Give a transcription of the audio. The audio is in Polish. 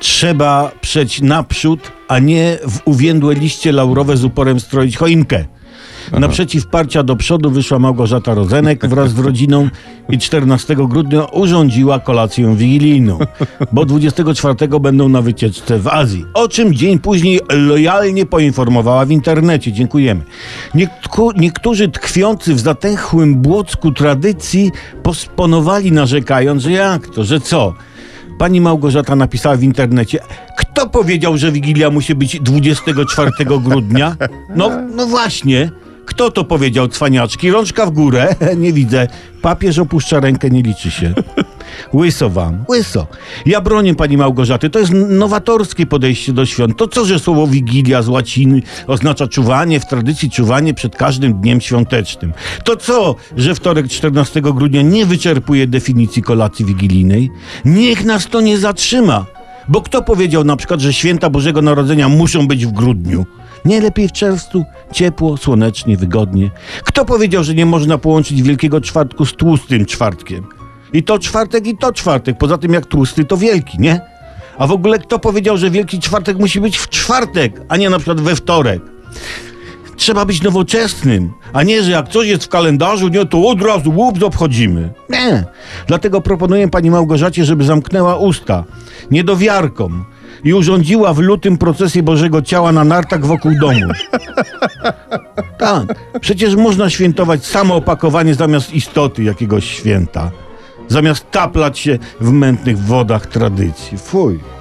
Trzeba przeć naprzód, a nie w uwiędłe liście laurowe z uporem stroić choinkę. Naprzeciw parcia do przodu wyszła Małgorzata Rozenek wraz z rodziną i 14 grudnia urządziła kolację wigilijną, bo 24 będą na wycieczce w Azji. O czym dzień później lojalnie poinformowała w internecie. Dziękujemy. Niektó- niektórzy tkwiący w zatęchłym błocku tradycji posponowali narzekając, że jak to, że co? Pani Małgorzata napisała w internecie, kto powiedział, że Wigilia musi być 24 grudnia? No, no właśnie. Kto to powiedział, cwaniaczki? Rączka w górę? Nie widzę. Papież opuszcza rękę, nie liczy się. Łyso wam, łyso. Ja bronię pani Małgorzaty. To jest nowatorskie podejście do świąt. To co, że słowo Wigilia z łaciny oznacza czuwanie, w tradycji czuwanie przed każdym dniem świątecznym. To co, że wtorek 14 grudnia nie wyczerpuje definicji kolacji wigilijnej? Niech nas to nie zatrzyma. Bo kto powiedział na przykład, że święta Bożego Narodzenia muszą być w grudniu? Nie lepiej w czerwcu? Ciepło, słonecznie, wygodnie. Kto powiedział, że nie można połączyć Wielkiego Czwartku z tłustym czwartkiem? I to czwartek, i to czwartek. Poza tym jak tłusty, to wielki, nie? A w ogóle kto powiedział, że Wielki Czwartek musi być w czwartek, a nie na przykład we wtorek? Trzeba być nowoczesnym, a nie, że jak coś jest w kalendarzu, nie, to od razu łup obchodzimy. Nie. Dlatego proponuję pani Małgorzacie, żeby zamknęła usta niedowiarkom i urządziła w lutym procesję Bożego Ciała na nartach wokół domu. Tak. Przecież można świętować samo opakowanie zamiast istoty jakiegoś święta. Zamiast taplać się w mętnych wodach tradycji. Fuj.